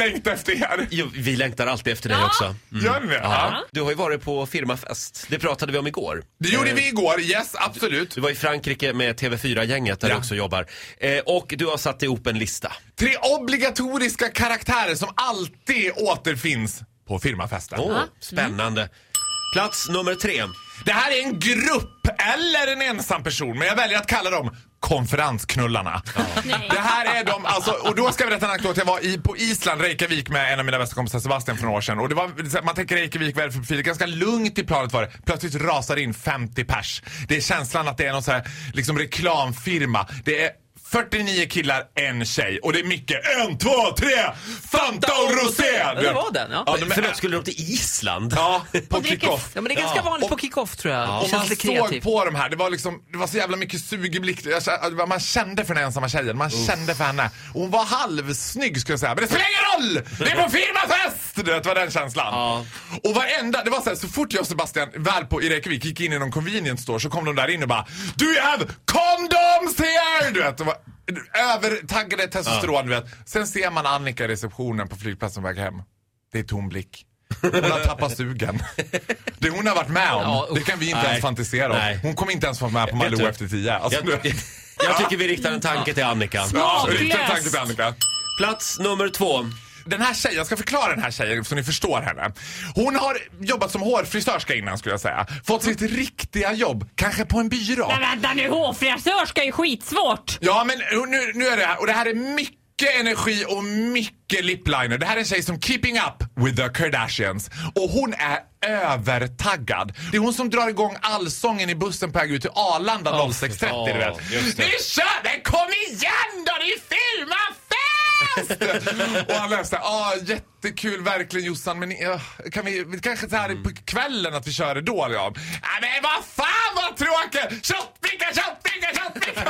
jag längtar efter er! Jo, vi längtar alltid efter dig också. Mm. Gör ni det? Ja. Du har ju varit på firmafest. Det pratade vi om igår. Det gjorde vi igår, yes absolut. Du var i Frankrike med TV4-gänget där Ja. du också jobbar. Eh, och du har satt ihop en lista. Tre obligatoriska karaktärer som alltid återfinns på firmafesten. Åh, spännande. Plats nummer tre. Det här är en grupp eller en ensam person, men jag väljer att kalla dem konferensknullarna. Det här är de, alltså, och då ska jag berätta en anekdot. Jag var i, på Island, Reykjavik med en av mina bästa kompisar Sebastian för några år sedan. Och det var, man tänker Reykjavik, profil? Ganska lugnt i planet var det. Plötsligt rasar in 50 pers. Det är känslan att det är någon så här, liksom reklamfirma. Det är 49 killar, en tjej. Och det är mycket en, två, tre, Fanta och Rosé! Ja, det var den, ja. ja de är, Förlåt, skulle de till Island? Ja, på kick-off. Ja, men det är ganska vanligt på kick-off tror jag. Det Och man såg kreativt. på de här, det var liksom, det var så jävla mycket sug i blick. Man kände för den ensamma tjejen, man kände för henne. Och hon var halvsnygg skulle jag säga, men det spelar ingen roll! Det är på firmafest! Det var den känslan. Ja. Och varenda, det var så här, så fort jag och Sebastian väl på i Reykjavik gick in i någon convenience store så kom de där in och bara Do you have condoms here? Vet, var övertaggade testosteron, du vet. Sen ser man Annika i receptionen på flygplatsen på väg hem. Det är tom blick. Hon har tappat sugen. Det hon har varit med om, Ja, det kan vi inte Nej. ens fantisera om. Nej. Hon kommer inte ens vara med på Malou efter tio. Alltså, Jag, nu- jag tycker vi riktar en tanke till Annika. ja, riktigt en tanke till Annika. Plats nummer två. Den här tjejen, jag ska förklara den här tjejen så ni förstår henne. Hon har jobbat som hårfrisörska innan skulle jag säga. Fått sitt riktiga jobb, kanske på en byrå. Men vänta nu, hårfrisörska är ju skitsvårt. Ja men nu, nu är det här, och det här är mycket energi och mycket lipliner. Det här är en tjej som keeping up with the Kardashians. Och hon är övertaggad. Det är hon som drar igång allsången i bussen på väg ut till Arlanda 06.30 du vet. just det. Nu kör vi! Kom igen då! Det är firmafest! och han läste, ja jättekul verkligen Jossan men ja, kan vi, kanske så här på kvällen att vi kör det då ja. Nej men vad fan vad tråkigt! Shotbricka, shotbricka, shotbricka!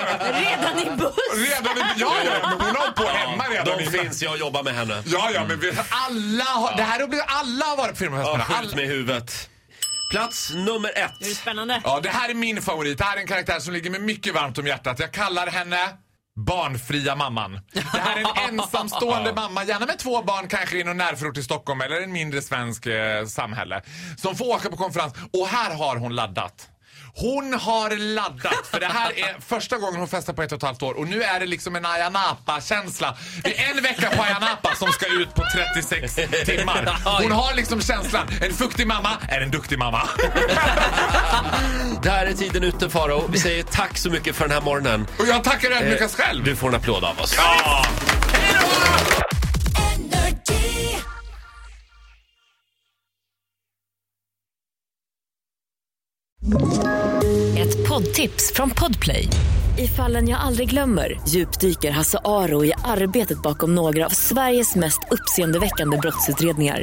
Redan i buss. Redan i, ja, ja, men hon har på hemma redan. De innan. finns, jag jobbar med henne. Ja, ja, men vi, alla har, det här har blivit, alla har varit på firmafest Ja, med skjut i huvudet. Plats nummer Det är ett. spännande. Ja, det här är min favorit. Det här är en karaktär som ligger mig mycket varmt om hjärtat. Jag kallar henne Barnfria mamman. Det här är en ensamstående mamma, gärna med två barn, kanske i någon närförort i Stockholm eller en mindre svensk eh, samhälle. Som får åka på konferens. Och här har hon laddat. Hon har laddat, för det här är första gången hon festar på ett och ett halvt år och nu är det liksom en Ayia känsla Det är en vecka på Ayia som ska ut på 36 timmar. Hon har liksom känslan, en fuktig mamma är en duktig mamma. Där är tiden ute Faro. Vi säger tack så mycket för den här morgonen. Och jag tackar ödmjukast själv. Du får en applåd av oss. Ja! Ett poddtips från Podplay. I fallen jag aldrig glömmer djupdyker Hasse Aro i arbetet bakom några av Sveriges mest uppseendeväckande brottsutredningar.